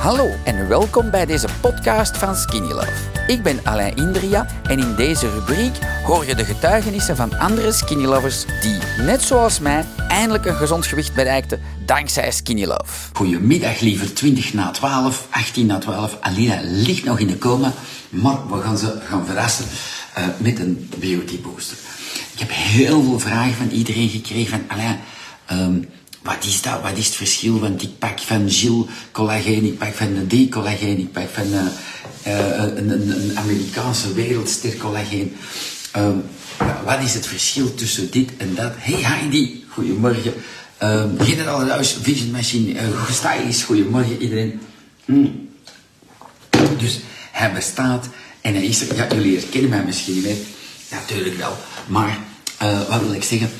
Hallo en welkom bij deze podcast van Skinny Love. Ik ben Alain Indria en in deze rubriek hoor je de getuigenissen van andere Skinny Lovers die, net zoals mij, eindelijk een gezond gewicht bereikten dankzij Skinny Love. Goedemiddag, liever 20 na 12, 18 na 12. Alina ligt nog in de coma, maar we gaan ze gaan verrassen uh, met een beauty booster. Ik heb heel veel vragen van iedereen gekregen van Alain. Um, wat is dat? Wat is het verschil? Want ik pak van Gilles collageen, ik pak van de D collageen, ik pak van uh, uh, een, een, Amerikaanse wereldster collageen. Um, wat is het verschil tussen dit en dat? Hey Heidi, goedemorgen. Um, Generaal Ruis, Vision Machine, uh, gestylist, goedemorgen iedereen. Mm. Dus hij bestaat en hij is er. Ja, jullie herkennen mij misschien niet. Natuurlijk wel. Maar, wat wil ik zeggen?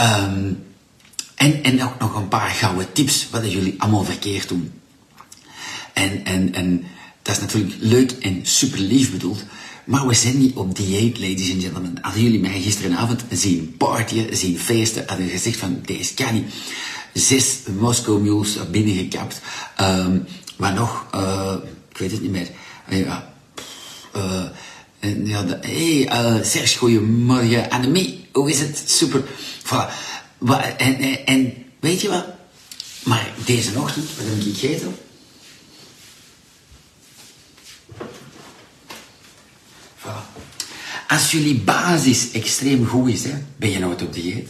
Um, en, en ook nog een paar gouden tips wat jullie allemaal verkeerd doen. En, en, en dat is natuurlijk leuk en super lief bedoeld. Maar we zijn niet op dieet, ladies and gentlemen. Als jullie mij gisteravond zien partyen, zien feesten, hadden gezegd van, deze kan niet. Zes Moscow Mules binnengekapt. Um, wat nog? Uh, ik weet het niet meer. Uh, ja. Uh, ja, hey, Serge, goeiemorgen. Annemie, hoe is het? Super. En, en, en, weet je wat? Maar deze ochtend, wat heb ik gegeten? Voilà. Als jullie basis extreem goed is, hè, ben je nooit op dieet.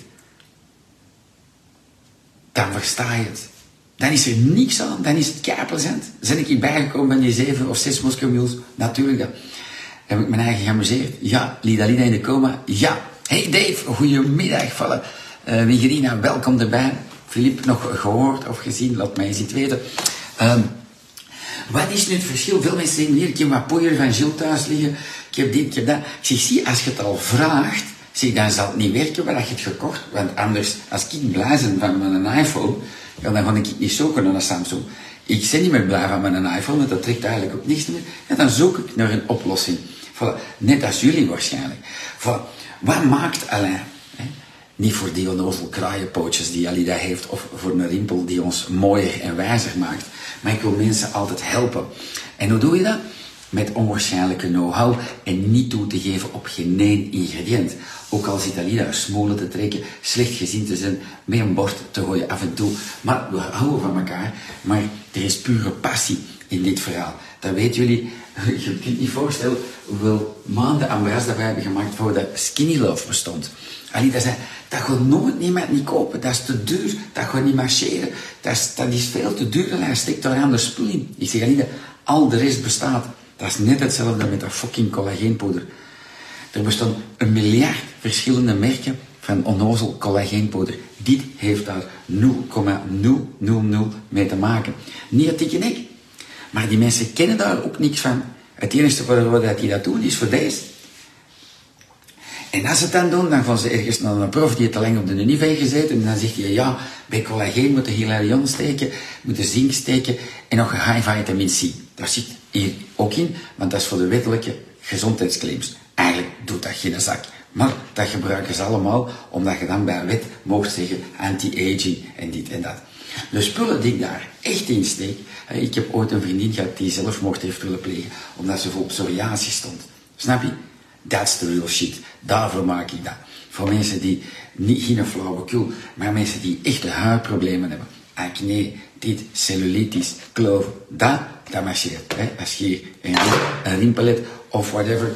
Dan versta je het. Dan is er niks aan, dan is het keiplezant. Ben ik bijgekomen bij die zeven of zes Moskou Natuurlijk, dan heb ik mijn eigen geamuseerd. Ja, Lidalina in de coma. Ja. Hey Dave, goedemiddag. Vallen. Uh, welkom erbij. Filip, nog gehoord of gezien? Laat mij eens iets weten. Um, wat is nu het verschil? Veel mensen zeggen hier, ik heb wat poeier van Gilles thuis liggen. Ik heb dit, ik heb dat. Ik zeg, zie, als je het al vraagt, zeg, dan zal het niet werken waar je het gekocht. Want anders, als ik blij ben van mijn iPhone, dan ga ik niet zoeken naar een Samsung. Ik ben niet meer blij van mijn iPhone, want dat trekt eigenlijk op niks meer. En dan zoek ik naar een oplossing. Net als jullie waarschijnlijk. Voilà. Wat maakt Alain? Niet voor die onnozel kraaienpootjes die Alida heeft of voor een rimpel die ons mooier en wijzer maakt. Maar ik wil mensen altijd helpen. En hoe doe je dat? Met onwaarschijnlijke know-how en niet toe te geven op geen één ingrediënt. Ook al zit Alida smolen te trekken, slecht gezien te zijn, met een bord te gooien af en toe. Maar we houden van elkaar, maar er is pure passie in dit verhaal. Dat weten jullie, je kunt niet voorstellen hoeveel maanden aan dat wij hebben gemaakt voordat Skinny Love bestond. Alida zei, dat gaat nooit niemand niet kopen. Dat is te duur. Dat gaat niet marcheren. Dat is, dat is veel te duur. Hij steekt daar aan de spul in. Ik zeg alleen, al de rest bestaat. Dat is net hetzelfde met dat fucking collageenpoeder. Er bestaan een miljard verschillende merken van onnozel collageenpoeder. Dit heeft daar 0,000 mee te maken. Niet dat ik en ik. Maar die mensen kennen daar ook niks van. Het enige wat die dat doen is voor deze. En als ze het dan doen, dan gaan ze ergens naar een prof die het te lang op de unive heeft gezeten. En dan zegt hij, ja, bij collageen moet je hilarion steken, moet je zink steken en nog een high vitamin C. Daar zit hier ook in, want dat is voor de wettelijke gezondheidsclaims. Eigenlijk doet dat geen zak. Maar dat gebruiken ze allemaal, omdat je dan bij wet mocht zeggen anti-aging en dit en dat. De spullen die ik daar echt in steek, ik heb ooit een vriendin gehad die zelfmoord heeft willen plegen, omdat ze voor psoriasis stond. Snap je? That's the real shit. Daarvoor maak ik dat. Voor mensen die niet geen flauwekul, maar mensen die echte huidproblemen hebben. Acne, dit, cellulitis, kloof, dat, dat marcheert. Hè? Als je een, een rimpel hebt of whatever,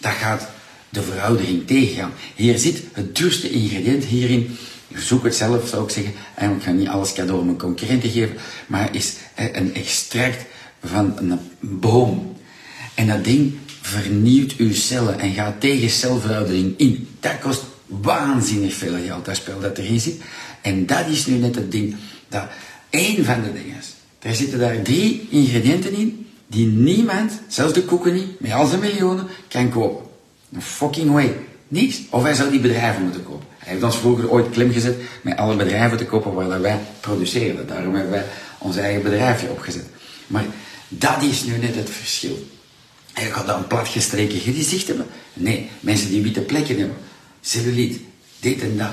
dat gaat de veroudering tegengaan. Hier zit het duurste ingrediënt hierin. Zoek het zelf, zou ik zeggen. En ik ga niet alles cadeau aan mijn concurrenten geven, maar is een extract van een boom. En dat ding vernieuwt uw cellen en gaat tegen celveroudering in. Dat kost waanzinnig veel geld, dat spel dat erin zit. En dat is nu net het ding, dat één van de dingen is. Er zitten daar drie ingrediënten in, die niemand, zelfs de koeken niet, met al zijn miljoenen, kan kopen. Een fucking way. Niets. Of hij zou die bedrijven moeten kopen. Hij heeft ons vroeger ooit klim gezet met alle bedrijven te kopen waar wij produceren. Daarom hebben wij ons eigen bedrijfje opgezet. Maar dat is nu net het verschil. En gaat dan platgestreken gezicht hebben? Nee, mensen die witte plekken hebben, celluliet, dit en dat,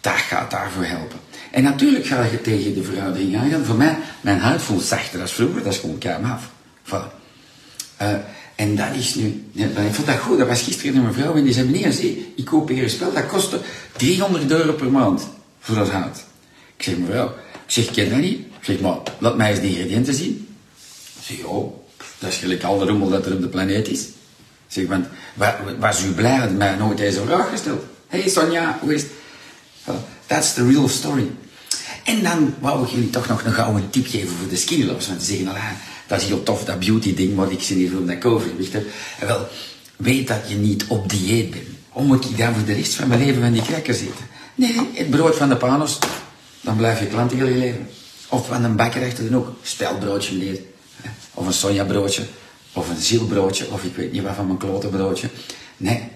dat gaat daarvoor helpen. En natuurlijk ga je tegen de veroudering aangaan. Voor mij, mijn huid voelt zachter als vroeger, dat is gewoon KM af. Uh, en dat is nu, ik vond dat goed, dat was gisteren naar mijn vrouw en die zei, meneer, zie, ik koop hier een spel, dat kostte 300 euro per maand voor dat hout. Ik zeg, mevrouw, ik zeg, ken dat niet. Ik zeg, maar, laat mij eens de ingrediënten zien. Ik zeg, oh, dat is gelijk al de rommel dat er op de planeet is. Ik zeg, want, was u blij dat mij nooit deze vraag gesteld? Hé hey Sonja, hoe is het? That's the real story. En dan wou ik jullie toch nog een gouden tip geven voor de skinny lovers. Want ze zeggen, al, dat is heel tof, dat beauty ding, maar ik zie niet voor dat COVID. En wel, weet dat je niet op dieet bent. Om moet ik dan voor de rest van mijn leven van die crackers eten? Nee, het brood van de panos, dan blijf je klant heel leven. Of van een bakker achter dan ook, spelbroodje meneer. Of een sojabroodje, of een zielbroodje, of ik weet niet wat van mijn klotenbroodje. Nee.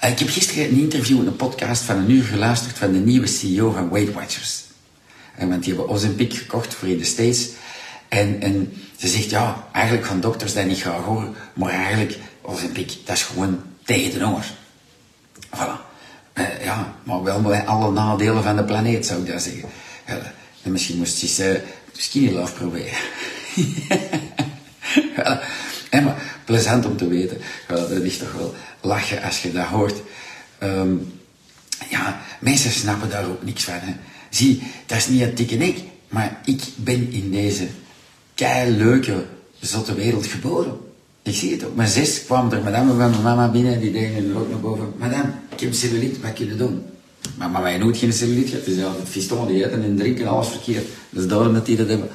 Eh, ik heb gisteren een interview in een podcast van een uur geluisterd van de nieuwe CEO van Weight Watchers. Eh, want die hebben Ozempic gekocht voor in de States. En, en ze zegt, ja, eigenlijk van dokters dat niet graag horen, maar eigenlijk, Ozempic, dat is gewoon tegen de honger. Voilà. Uh, ja, maar wel met alle nadelen van de planeet, zou ik dat zeggen. En misschien moest je eens uh, skinny love proberen. ja, en maar plezant om te weten. Dat is toch wel lachen als je dat hoort. Um, ja, mensen snappen daar ook niks van. Hè. Zie, dat is niet een dikke nek, maar ik ben in deze kei leuke, zotte wereld geboren. Ik zie het op mijn zes kwam er madame van mijn mama binnen die deed er ook naar boven. Madame, ik heb cellulite, wat kun je doen? Maar, maar wij nooit geen cellulite gehad. Het is altijd fiston, die eten en drinken alles verkeerd. Dus daarom dat die dat hebben.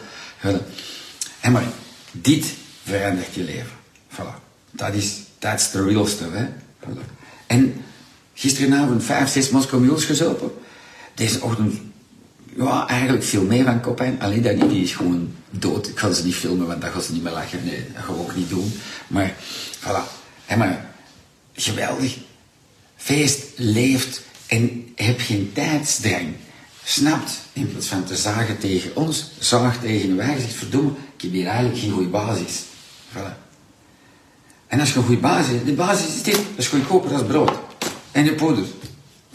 En maar, dit verandert je leven. Voilà. Dat is, that's the real stuff, hè. En gisteravond vijf, zes Moskou Mules gezopen. Deze ochtend ja, eigenlijk veel meer van Copain. Alleen dat die is gewoon dood. Ik ga ze niet filmen, want dat gaan ze niet meer lachen. Nee, dat gaan ook niet doen. Maar, voilà. Hey, maar, geweldig. Feest leeft en heb geen tijdsdrang. Snapt, in plaats van te zagen tegen ons, zaag tegen wij, zegt verdomme, ik heb hier eigenlijk geen goede basis. Voilà. En als je een goede basis hebt, de basis is dit, dat is goedkoper dan brood. En de poeder.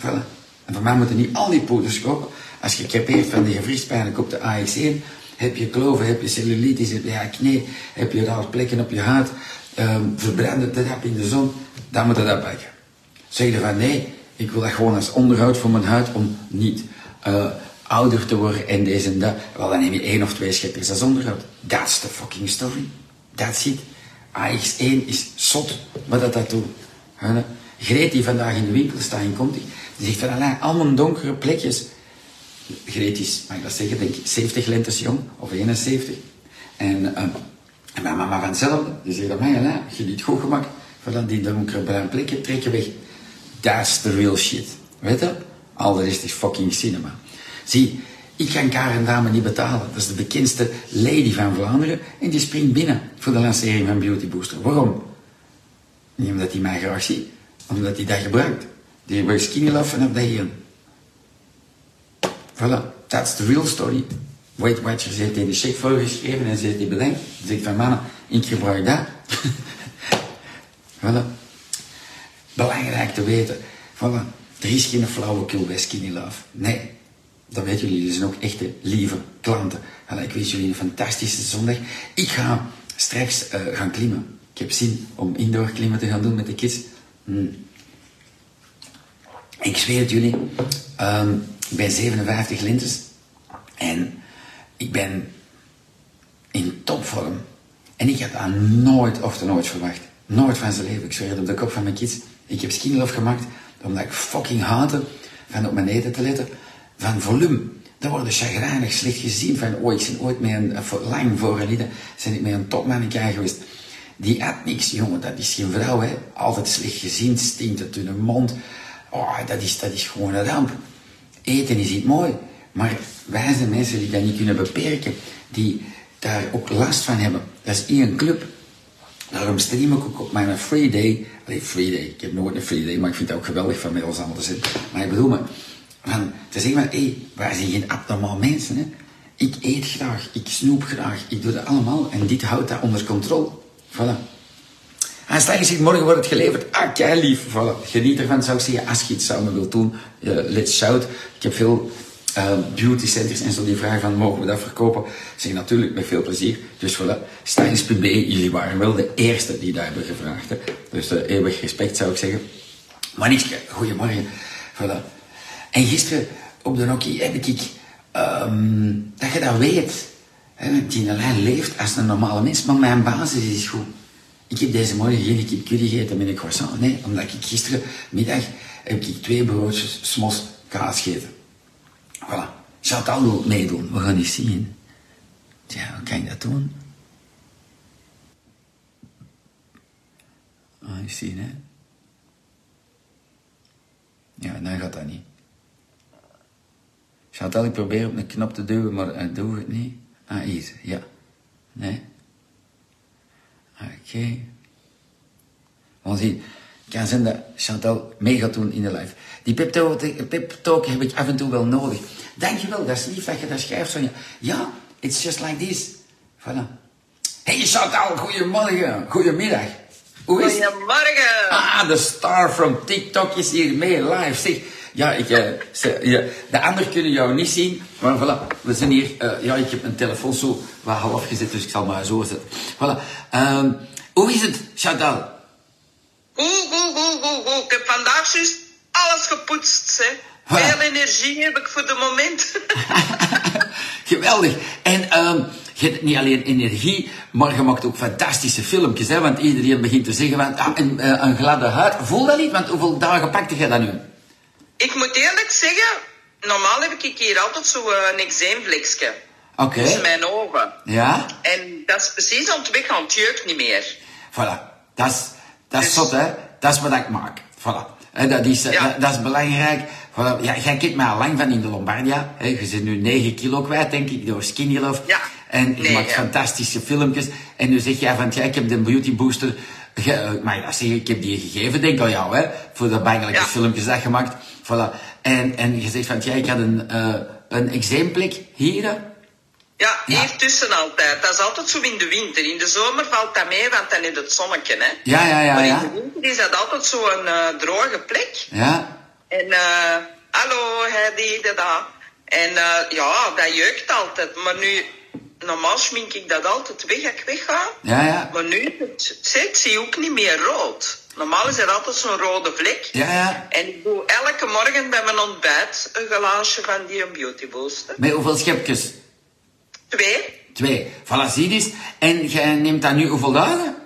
Voilà. En voor mij moeten niet al die poeders kopen. Als je crepeert van de gewrichtspijn op de AX1, heb je kloven, heb je cellulitis, heb je acne, heb je raar plekken op je huid, um, verbrand het dat in de zon, dan moet je dat pakken. Zeg je van nee, ik wil dat gewoon als onderhoud voor mijn huid om niet uh, ouder te worden en deze en dat. Wel, dan neem je één of twee scheppers als onderhoud. That's the fucking story. That's it. AX1 is zot wat dat dat doet. Greet die vandaag in de winkel staat in Conti, die zegt van allemaal donkere plekjes Greet is, mag ik dat zeggen, denk ik 70 lentes jong, of 71. En, uh, en mijn mama van hetzelfde, die zegt dat mij, als je niet goed gemaakt, van die donkere bruin plekje, trek je weg. That's the real shit. Weet je? Al de rest is fucking cinema. Zie, ik kan Karen Dame niet betalen. Dat is de bekendste lady van Vlaanderen. En die springt binnen voor de lancering van Beauty Booster. Waarom? Niet omdat hij mij graag ziet. Omdat hij dat gebruikt. Die gebruikt Skinny Love vanaf hier. Voilà, that's the real story. Weight Watchers heeft hij de check voorgeschreven en ze heeft die bedenkt. Ze zegt van mannen, ik gebruik dat. voilà. Belangrijk te weten. Voilà. Er is geen flauwekul bij Skinny Love. Nee, dat weten jullie. Jullie zijn ook echte lieve klanten. Voilà, ik wens jullie een fantastische zondag. Ik ga straks uh, gaan klimmen. Ik heb zin om indoor klimmen te gaan doen met de kids. Hmm. Ik zweer het jullie. Um, ik ben 57 linters en ik ben in topvorm. En ik heb dat nooit of nooit verwacht. Nooit van zijn leven. Ik zweer het op de kop van mijn kids. Ik heb skinny love gemaakt omdat ik fucking haatte van op mijn eten te letten. Van volume. Daar worden chagrijnig slecht gezien van, oh, ik ben ooit met een, lang voor een zijn ik met een topmanneke geweest. Die had niks, jongen, dat is geen vrouw, hè. Altijd slecht gezien, stinkt het in hun mond. Oh, dat is, dat is gewoon een ramp. Eten is iets mooi, maar wij zijn mensen die dat niet kunnen beperken, die daar ook last van hebben. Dat is één club. Daarom stream ik ook op mijn free day. Allee, free day. Ik heb nooit een free day, maar ik vind het ook geweldig van mij ons allemaal te zitten. Maar ik bedoel me, van, te zeggen van, hé, wij zijn geen abnormaal mensen, hè. Ik eet graag, ik snoep graag, ik doe dat allemaal en dit houdt dat onder controle. Voilà. En stel je morgen wordt het geleverd. Ah, kei lief. Voilà. Geniet ervan, zou ik zeggen. Als je iets samen wilt doen, uh, let's shout. Ik heb veel uh, beauty centers en zo die vragen van mogen we dat verkopen? Zeg natuurlijk met veel plezier. Dus voilà, Stylist.be, jullie waren wel de eerste die daar hebben gevraagd. Dus uh, eeuwig respect zou ik zeggen. Maar niks, goedemorgen. Voilà. En gisteren op de Nokia heb ik, um, dat je dat weet. Hè, die lijn leeft als een normale mens, maar mijn basis is goed. Ik heb deze morgen geen kipcurry gegeten met een croissant. Nee, omdat ik gisterenmiddag heb ik twee broodjes smos kaas gegeten. Voilà. Chantal wil meedoen. We gaan eens zien. Tja, hoe kan ik dat doen? Ah, je ziet, hè. Ja, dan gaat dat niet. Chantal, ik probeer op een knop te duwen, maar ik doe het niet. Ah, hier, ja. Nee. Oké. Okay. Want zie, het kan zijn dat Chantal mee gaat doen in de live. Die pep-talk heb ik af en toe wel nodig. Dankjewel, dat is lief dat je dat schrijft, Sonja. Ja, it's just like this. Voilà. Hey Chantal, goedemorgen. Goedemiddag. Hoe is Goedemorgen. Ah, de star from TikTok is hier mee live. Zeg, ja, ik, uh, ja, de anderen kunnen jou niet zien, maar voilà, we zijn hier. Uh, ja, ik heb mijn telefoon zo wat half gezet, dus ik zal maar zo zetten. Voilà. Um, hoe is het, Chantal? Goed, goed, goed, goed, goed. Ik heb vandaag juist alles gepoetst, hè. Veel energie heb ik voor de moment. Geweldig. En um, je hebt niet alleen energie, maar je maakt ook fantastische filmpjes. Hè? Want iedereen begint te zeggen, van, ah, een, een gladde huid. Voel dat niet? Want hoeveel dagen pakte je dat nu? Ik moet eerlijk zeggen, normaal heb ik hier altijd zo'n uh, eczeemvleksje. Oké. Okay. Tussen mijn ogen. Ja? En dat is precies ontwikkeld, het jeukt niet meer. Voilà. Dat is, dat is dus... zot, hè? Dat is wat ik maak. Voilà. Dat is, ja. dat, dat, is belangrijk. Voilà. Ja, jij kijkt mij al lang van in de Lombardia. Je zit nu 9 kilo kwijt, denk ik, door Skinny Love. Ja. En je nee, maakt ja. fantastische filmpjes. En nu zeg jij van, ja, ik heb de beauty booster Ge, maar ja, zeg, ik heb die gegeven, denk aan jou, hè, voor de bangelijke ja. filmpjes dat gemaakt. Voilà. En, en je zegt van, ja, ik had een, uh, een eczeemplek hier. Ja, hier ja. tussen altijd. Dat is altijd zo in de winter. In de zomer valt dat mee, want dan is het zonnetje, hè. Ja, ja, ja. Maar in ja. de winter is dat altijd zo'n uh, droge plek. Ja. En, uh, hallo, Heidi, dat. En ja, dat jeukt altijd. Maar nu, normaal schmink ik dat altijd weg als ik wegga. Ja, ja. Maar nu, het, zie je ook niet meer rood. Normaal is er altijd zo'n rode vlek. Ja, ja. En ik doe elke morgen bij mijn ontbijt een glaasje van die Beauty Booster. Met hoeveel schepjes? Twee. Twee. Eens. En jij neemt dat nu hoeveel dagen?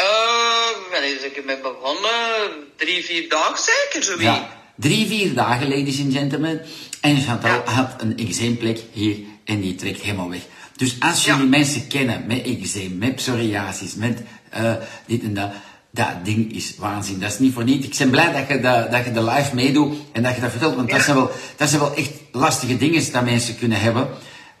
Uh, wanneer ik ben begonnen? Drie, vier dagen zeker, zo Ja, drie, vier dagen, ladies and gentlemen. En Chantal ja. had een eczeemplek hier en die trekt helemaal weg. Dus als jullie ja. mensen kennen met eczeem, met psoriasis, met uh, dit en dat, dat ding is waanzin. Dat is niet voor niet. Ik ben blij dat je, de, dat je de live meedoet en dat je dat vertelt, want ja. dat, zijn wel, dat zijn wel echt lastige dingen dat mensen kunnen hebben.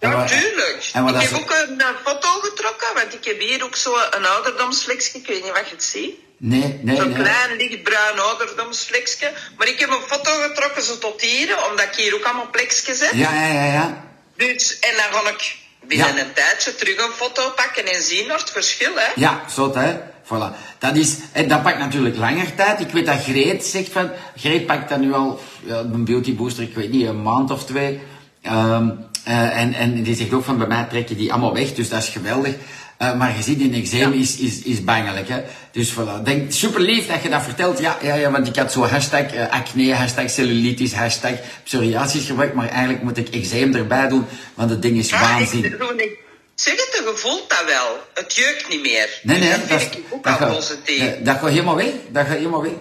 Ja, natuurlijk. ik heb ook een, een, foto getrokken, want ik heb hier ook zo een ouderdomsflexje. Ik weet niet wat je het ziet. Nee, nee, Zo'n nee. klein lichtbruin ouderdomsflexje. Maar ik heb een foto getrokken zo tot hier, omdat ik hier ook allemaal plekjes heb. Ja, ja, ja, ja. Dus, en dan ga ik binnen ja. een tijdje terug een foto pakken en zien naar het verschil, hè. Ja, zo hè. Voilà. Dat, is, en dat pakt natuurlijk langer tijd. Ik weet dat Greet zegt van... Greet pakt dat nu al, ja, een beauty booster, ik weet niet, een maand of twee. Um, uh, en, en die zegt ook van, bij mij trek je die allemaal weg, dus dat is geweldig. Uh, maar je ziet, in eczeem ja. is, is, is bangelijk. Hè? Dus voilà. Denk, super lief dat je dat vertelt. Ja, ja, ja want ik had zo hashtag uh, acne, hashtag cellulitis, hashtag psoriasis gebruikt. Maar eigenlijk moet ik eczeem erbij doen, want het ding is ja, waanzin. Ik, ik, zeg het, je voelt dat wel. Het jeukt niet meer. Nee, nee. Dus dat, ik ook dat al positief. nee, dat gaat helemaal weg. Dat gaat helemaal weg.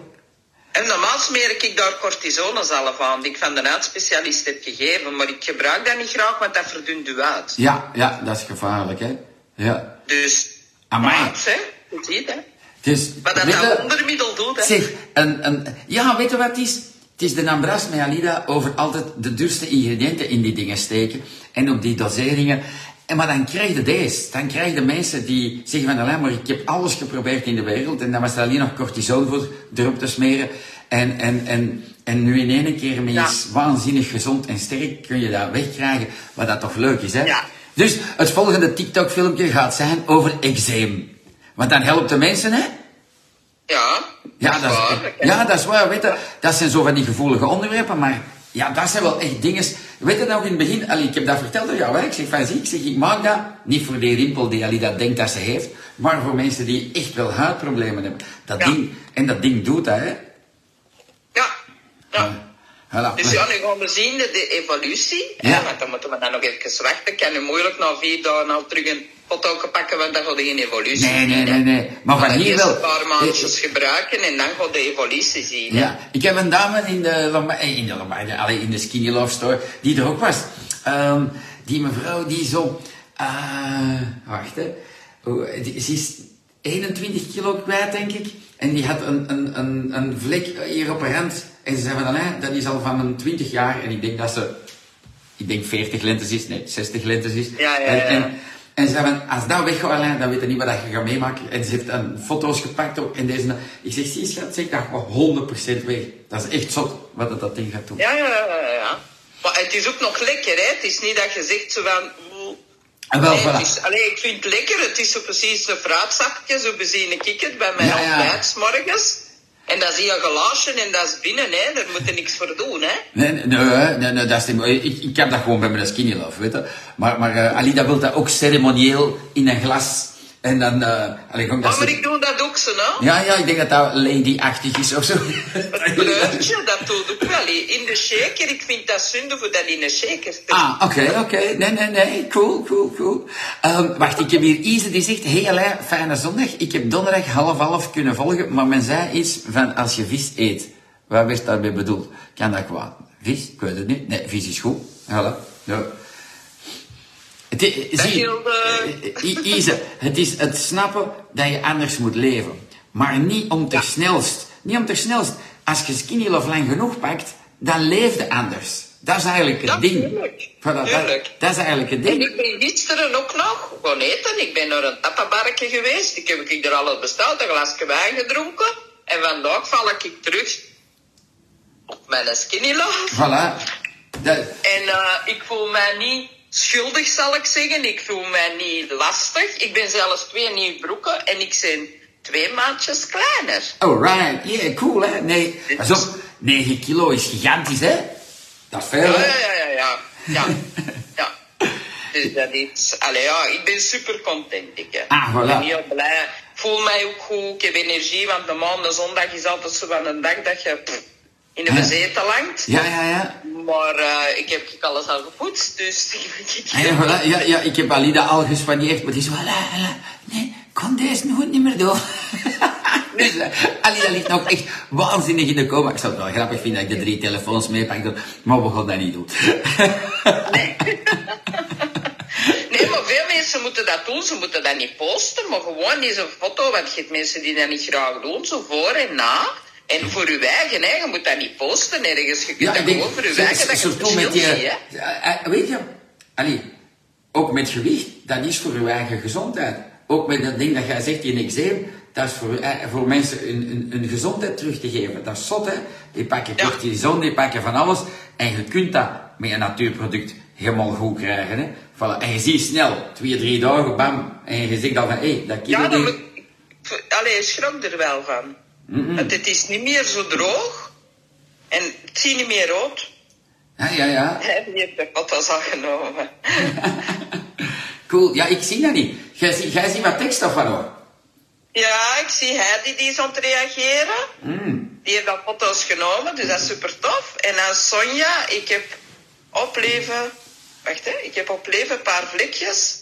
En normaal smeer ik daar cortisonezalf aan, die ik van de huidspecialist heb gegeven. Maar ik gebruik dat niet graag, want dat verdunt uw huid. Ja, ja, dat is gevaarlijk, hè. Ja. Dus, Amai. maat, hè. Je ziet, hè. Dus, Wat dat dat ondermiddel doet, hè. Zeg, een, een, ja, weet je wat het is? Het is de Ambras met Alida over altijd de duurste ingrediënten in die dingen steken. En op die doseringen. En maar dan krijg je deze. Dan krijg je mensen die zeggen van, alleen maar ik heb alles geprobeerd in de wereld. En dan was er alleen nog cortison voor erop te smeren. En, en, en, en nu in één keer met Ja. waanzinnig gezond en sterk kun je dat wegkrijgen. Wat dat toch leuk is, hè? Ja. Dus het volgende TikTok-filmpje gaat zijn over eczeem. Want dan helpt de mensen, hè? Ja, Ja, dat is, waar. ja, dat is waar. Weet je, dat zijn zo van die gevoelige onderwerpen, maar ja, dat zijn wel echt dingen. Weet je nog in het begin, allee, ik heb dat verteld aan jou, hè? ik zeg van zie, ik zeg, ik maak dat niet voor die rimpel die Ali dat denkt dat ze heeft, maar voor mensen die echt wel huidproblemen hebben. Dat Ja. ding, en dat ding doet dat, hè. Ja. ja. Voilà. Dus ja, nu gaan we zien de, de evolutie. Ja. Want dan moeten we dan nog even wachten. Ik kan nu moeilijk na vier dagen al terug een foto pakken, want dan gaat er geen evolutie Nee, nee, nee, nee. Maar van hier wel. een paar maandjes gebruiken en dan gaat de evolutie zien. hè. Ja, ik heb een dame in de, eh, in de, in de Skinny Love Store, die er ook was. Ehm, die mevrouw die zo, eh wacht hè, Oh, die, ze is 21 kilo kwijt denk ik. En die had een, een, een, een vlek hier op haar hand. En ze zei van, "Alain, dat is al van een 20 jaar. En ik denk dat ze, ik denk 40 lentes is, nee, 60 lentes is. Ja, ja, En, ja. en, en ze zei van, als dat weggaat, Alain, dan weet je niet wat je gaat meemaken. En ze heeft dan foto's gepakt ook. En deze, ik zeg, zie schat, zeg, dat gaat 100% weg. Dat is echt zot wat dat, dat ding gaat doen. Ja, ja, ja, ja. Maar het is ook nog lekker, hè. Het is niet dat je zegt zo van... En wel, Nee, voilà. is, allee, ik vind het lekker. Het is zo precies een fruitsapje. Zo bezien ik het bij mijn Ja, ja. ontbijt 's morgens. En dat is hier glaasje en dat is binnen, hè. Daar moet je niks voor doen, hè. Nee, nee, nee, dat is ik, ik heb dat gewoon bij mijn skinny love, weet je. Maar, maar Alida wil dat ook ceremonieel in een glas. En dan, uh, allee, Oh, maar ze- ik doe dat ook zo, hè. Ja, ja, ik denk dat dat lady-achtig is of zo. Het kleurtje, dat doe ik wel. hè. In de shaker, ik vind dat zonde voor dat in een shaker Ah, oké, oké. Nee, nee, nee. Cool, cool, cool. Ehm, wacht, ik heb hier Ise die zegt... Hey Alain, fijne zondag. Ik heb donderdag half-half kunnen volgen, maar men zei iets van als je vis eet. Wat werd daarbij bedoeld? Kan dat kwaad? Vis? Ik weet het niet. Nee, vis is goed. Voilà. Ja. Het, zie, eh, Ise, het is het snappen dat je anders moet leven. Maar niet om te snelst. Niet om te snelst. Als je skinny love lang genoeg pakt, dan leef je anders. Dat is eigenlijk het Ja, ding. tuurlijk. Voilà, dat, Tuurlijk. dat is eigenlijk het En ding. ik ben gisteren ook nog gaan eten. Ik ben naar een tappabarkje geweest. Ik heb ik er alles besteld, een glasje wijn gedronken. En vandaag val ik terug op mijn skinny love. Voilà. Dat, En eh, ik voel mij niet schuldig, zal ik zeggen. Ik voel mij niet lastig. Ik ben zelfs twee nieuwe broeken en ik ben twee maatjes kleiner. alright. Yeah, cool, hè? Nee, pas op. 9 kilo is gigantisch, hè? Dat is veel, Ja, ja, ja, ja. Ja, ja. Dus dat is... Allee, ja, ik ben super content, ik. Hè. Ah, voilà. Ik ben heel blij. Ik voel mij ook goed. Ik heb energie, want de maandag, zondag is altijd zo van een dag dat je pff, in de bezeten langt. Ja, ja, ja. Maar eh, ik heb alles al gepoetst, dus ik Ah, Ja, voilà. ja, ja, ik heb Alida al gespaneerd, maar die voilà, voilà. Nee, kon deze nooit niet meer doen. dus eh, Alida ligt nog echt waanzinnig in de coma. Ik zou het wel grappig vinden dat ik de drie telefoons meepak, maar we gaan dat niet doen. Nee, maar veel mensen moeten dat doen. Ze moeten dat niet posten, maar gewoon deze foto. Want je hebt mensen die dat niet graag doen, zo voor en na. En voor uw eigen, hè. Je moet dat niet posten ergens. Je kunt dat gewoon voor uw eigen, dat je het surtout met die, ziet, hè. eh, eh, weet je, allee, ook met gewicht, dat is voor uw eigen gezondheid. Ook met dat ding dat jij zegt, die eczeem, dat is voor, eh, voor mensen een, een, een gezondheid terug te geven. Dat is zot, hè. Die pakken Ja. cortison, die pakken van alles. En je kunt dat met een natuurproduct helemaal goed krijgen, hè. Voilà. En je ziet snel, twee, drie dagen, bam. En je zegt dan van, hé, dat kilo Ja, dan die- moet... Allee, je schrok er wel van. Want het is niet meer zo droog. En het ziet niet meer rood. Ja, ja, ja. Hij heeft de foto's al genomen. Cool. Ja, ik zie dat niet. Jij, zie- jij ziet wat tekst wat hoor. Ja, ik zie Heidi die is aan het reageren. Die heeft al foto's genomen, dus dat is super tof. En dan Sonja, ik heb opleven... Wacht hè, ik heb opleven een paar vlekjes.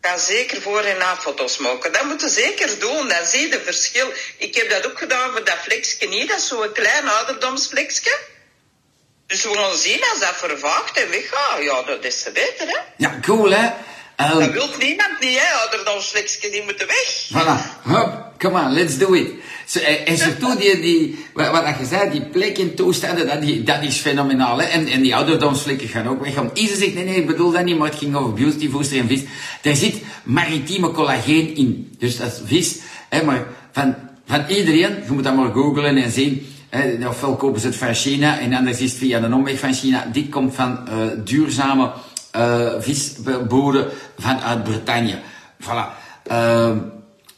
Ga zeker voor en na foto's maken. Dat moet je zeker doen, dan zie je het verschil. Ik heb dat ook gedaan voor dat vlekje niet, dat is zo'n klein ouderdomsvlekje. Dus we gaan zien als dat vervaagt en weggaat. Ja, dat is te beter hè. Ja, cool hè. Ehm, Dat wil niemand niet hè, ouderdomsvlekje, die moeten weg. Voilà, hup, come on, let's do it. Zo, en, surtout die, die, wat, je zei, die plekken toestanden, dat, die, dat is fenomenaal. Hè? En, en die ouderdomsvlekken gaan ook weg. Want zegt, nee, nee, ik bedoel dat niet, maar het ging over beauty, voester en vis. Daar zit maritieme collageen in. Dus dat is vis. Hè, maar van, van iedereen, je moet dat maar googlen en zien. Hè, ofwel kopen ze het van China en anders is het via een omweg van China. Dit komt van eh, duurzame eh visboeren vanuit Bretagne. Voilà. Ehm,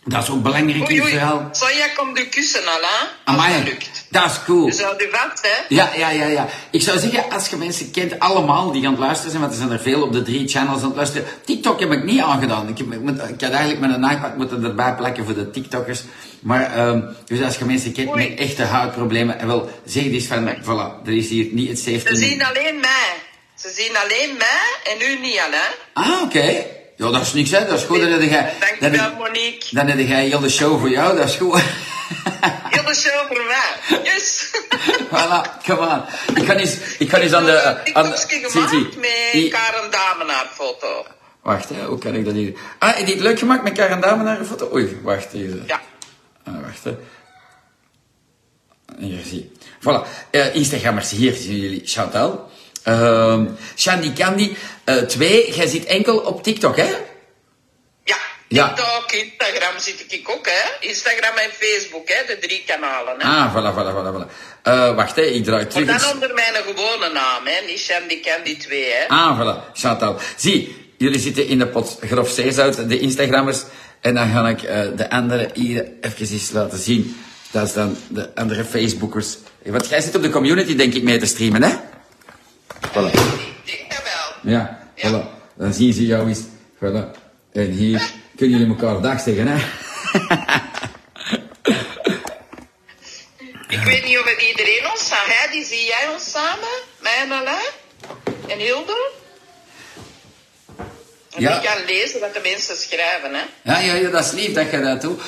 Dat is ook belangrijk in Oei, het oei. verhaal. Sonja komt u kussen al, hè? Amai, dat lukt. dat is cool. Dus houd u vast, hè? Ja, ja, ja, ja. Ik zou zeggen, als je mensen kent, allemaal die aan het luisteren zijn, want er zijn er veel op de drie channels aan het luisteren. TikTok heb ik niet aangedaan. Ik, heb, ik, moet- ik had eigenlijk met een iPad moeten erbij plakken voor de TikTokkers. Maar, ehm, dus als je mensen kent Oei. met echte huidproblemen, en wel, zeg eens van, voilà, er is hier niet het Ze safety net. zien alleen mij. Ze zien alleen mij en u niet al, hè? Ah, oké. Ja, dat is niks, hè. Dat is goed. Dan heb jij, dan, Dankjewel, heb- Monique. dan heb jij heel de show voor jou, dat is goed. Heel de show voor mij. Yes! voilà, come on. Ik kan eens, ik kan eens aan de... aan de TikTok's zie, gemaakt met Karen Damenaar foto. Wacht, hè, hoe kan ik dat hier... Ah, heb je het leuk gemaakt met Karen Dame naar een foto? Oei, wacht even. Ja. Ah, wacht, hè. Hier, zie. Voilà. Eh, Instagrammers, hier zien jullie Chantal. Ehm Shandy Candy 2, jij zit enkel op TikTok, hè? Ja, Ja. TikTok, Instagram zit ik ook, hè? Instagram en Facebook, hè? De drie kanalen, hè? Ah, voilà, voilà, voilà. voilà. Eh, wacht, hè, ik draai Maar terug. dan onder mijn gewone naam, hè? Niet Shandy Candy 2, hè? Ah, voilà, Chantal. Zie, jullie zitten in de pot grof zeezout, de Instagrammers. En dan ga ik eh, de andere hier even eens laten zien. Dat is dan de andere Facebookers. Want jij zit op de community, denk ik, mee te streamen, hè? Voilà. Ik wel. Ja, voilà. Dan zien ze jou eens. Voilà. En hier kunnen jullie elkaar dag zeggen, hè? Ik weet niet of het iedereen ons zag, hè? Die zie jij ons samen? Mij en Alain? En Hilde? En Ja. ik kan lezen wat de mensen schrijven, hè? Ja, ja, ja, dat is lief dat je dat doet.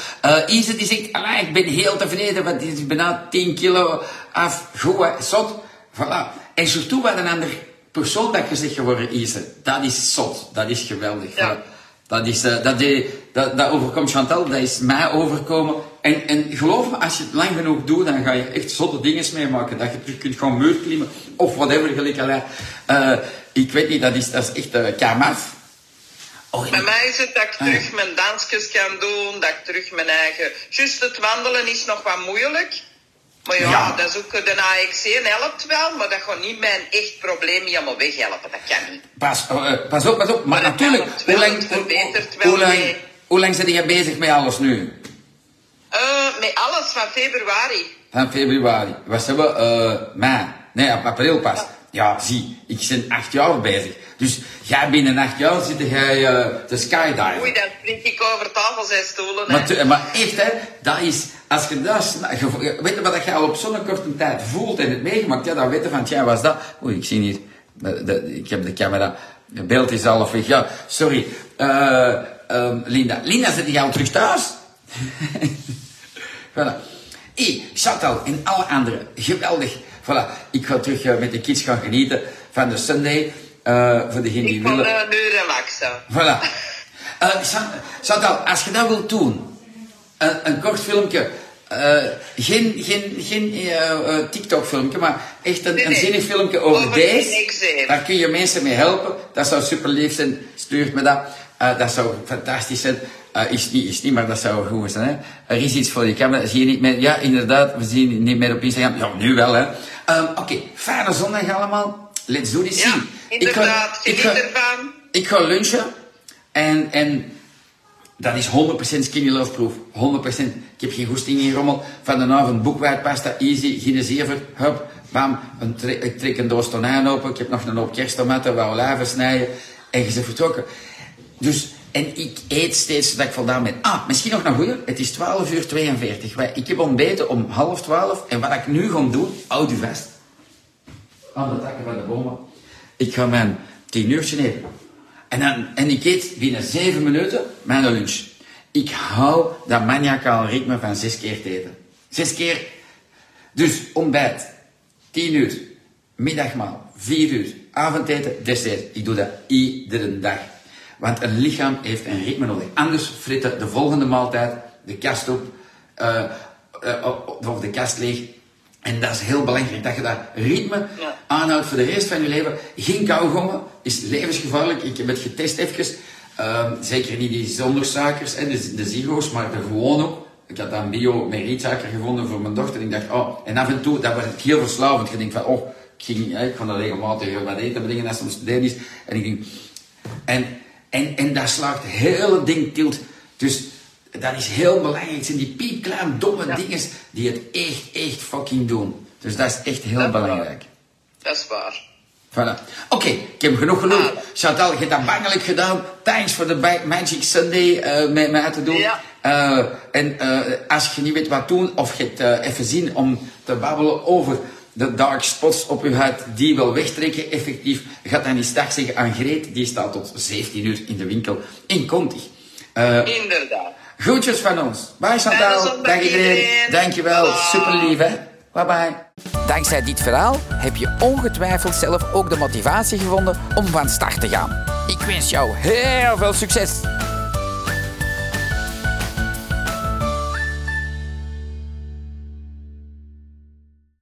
Ise die zegt, "Allee, ik ben heel tevreden, want die is bijna 10 kilo af. Goed, hè, zot. Voilà. En surtout wat een ander persoon dat je zegt geworden, Ise. Dat is zot. Dat is geweldig. Ja. Dat, is, eh, dat, die- dat, dat overkomt Chantal, dat is mij overkomen. En, en geloof me, als je het lang genoeg doet, dan ga je echt zotte dingen meemaken. Dat je terug kunt gaan muur klimmen, of whatever, gelijk Alain. Eh, ik weet niet, dat is, dat is echt uh, kamaf. Oh, Bij mij is het dat ik Ah. terug mijn dansjes kan doen, dat ik terug mijn eigen... Juist het wandelen is nog wat moeilijk. Maar ja, Ja. dat is ook, de AX1 helpt wel, maar dat gaat niet mijn echt probleem helemaal weghelpen. Dat kan niet. Pas, eh, pas op, pas op. Maar Maar dat natuurlijk, wel, hoe lang, het verbetert wel hoe lang, mee. hoe lang zit je bezig met alles nu? Eh, met alles van februari. Van februari. Wat hebben we? eh mei. Nee, ap- april pas. Ja, zie, ik ben acht jaar bezig. Dus jij binnen acht jaar zit jij eh, te skydiven. Oei, dan spring ik over tafels en stoelen. Maar, maar echt, hè, dat is, als je dat, je- weet je wat je al op zo'n korte tijd voelt en het meegemaakt, ja, dan weet je van, tja, was dat, oei, ik zie de, de- ik heb de camera, het beeld is half weg, ja, sorry, Eh, ehm, Linda, Linda, zit jij al terug thuis? voilà. Hé, Chantal en alle anderen, geweldig. Voilà, ik ga terug eh, met de kids gaan genieten van de Sunday, eh, voor degenen die Ik willen. eh, nu relaxen. Voilà. Chan- Chantal, als je dat wilt doen, een, een kort filmpje, eh, geen, geen, geen eh, eh, TikTok-filmpje, maar echt een, Nee, een nee. zinnig filmpje over, Over deze. Daar kun je mensen mee helpen. Dat zou super lief zijn. Stuurt me dat. Dat zou fantastisch zijn. Is, niet, is niet, maar dat zou goed zijn. Hè? Er is iets voor die camera. Zie je niet meer? Ja, inderdaad. We zien niet meer op Instagram. Ja, nu wel, hè. Oké, fijne zondag allemaal. Let's do this. Ja, inderdaad. ik ga, ervan. ik ga lunchen en, en dat is 100% skinny love proof. 100%. Ik heb geen goesting in rommel. Van de avond boekwijdpasta, easy, geen zever, hup, bam. Een ik trek een doos tonijn open. Ik heb nog een hoop kersttomaten, wat olijven snijden. En je bent vertrokken. Dus, en ik eet steeds dat ik voldaan ben. Ah, misschien nog een goeie. Het is 12 uur 42. Wij- Ik heb ontbeten om half 12. En wat ik nu ga doen, houd u vast. Aan de takken van de bomen. Ik ga mijn 10 uurtje eten. En, dan, en ik eet binnen 7 minuten mijn lunch. Ik hou dat maniacaal ritme van 6 keer te eten. 6 keer. Dus ontbijt, 10 uur. Middagmaal, 4 uur. Avondeten, dessert. Ik doe dat iedere dag. Want een lichaam heeft een ritme nodig. Anders fritten de volgende maaltijd de kast op, eh, eh, of de kast leeg. En dat is heel belangrijk, dat je dat ritme Ja. aanhoudt voor de rest van je leven. Geen kauwgommen is levensgevaarlijk. Ik heb het getest even. Ehm, zeker niet die zonder suikers en de, de zero's, maar de gewoon ook. Ik had dan bio met rietsuiker gevonden voor mijn dochter. En ik dacht, oh, en af en toe, dat was het heel verslavend. Je denkt van, oh, ik, ging, ik ga dat regelmatig wat eten brengen als het om studeren is. En ik denk, en, en, en dat slaagt het hele ding tilt. Dus dat is heel belangrijk. Het zijn die piepkleine, domme dingen die het echt, echt fucking doen. Dus dat is echt heel Dat is waar. belangrijk. Dat is waar. Voilà. Oké, ik heb genoeg geluld. Ah. Chantal, je hebt dat bangelijk gedaan. Thanks voor de Magic Sunday eh, met mij te doen. Ja. Eh, en eh, als je niet weet wat doen, of je het eh, even zien om te babbelen over de dark spots op je huid, die wil wegtrekken, effectief, ga dan eens dag zeggen aan Greet. Die staat tot 17 uur in de winkel in Conti. Eh, Inderdaad. Groetjes van ons. Bye Chantal. Dag iedereen. Dankjewel. Super lief hè. Bye bye. Dankzij dit verhaal heb je ongetwijfeld zelf ook de motivatie gevonden om van start te gaan. Ik wens jou heel veel succes!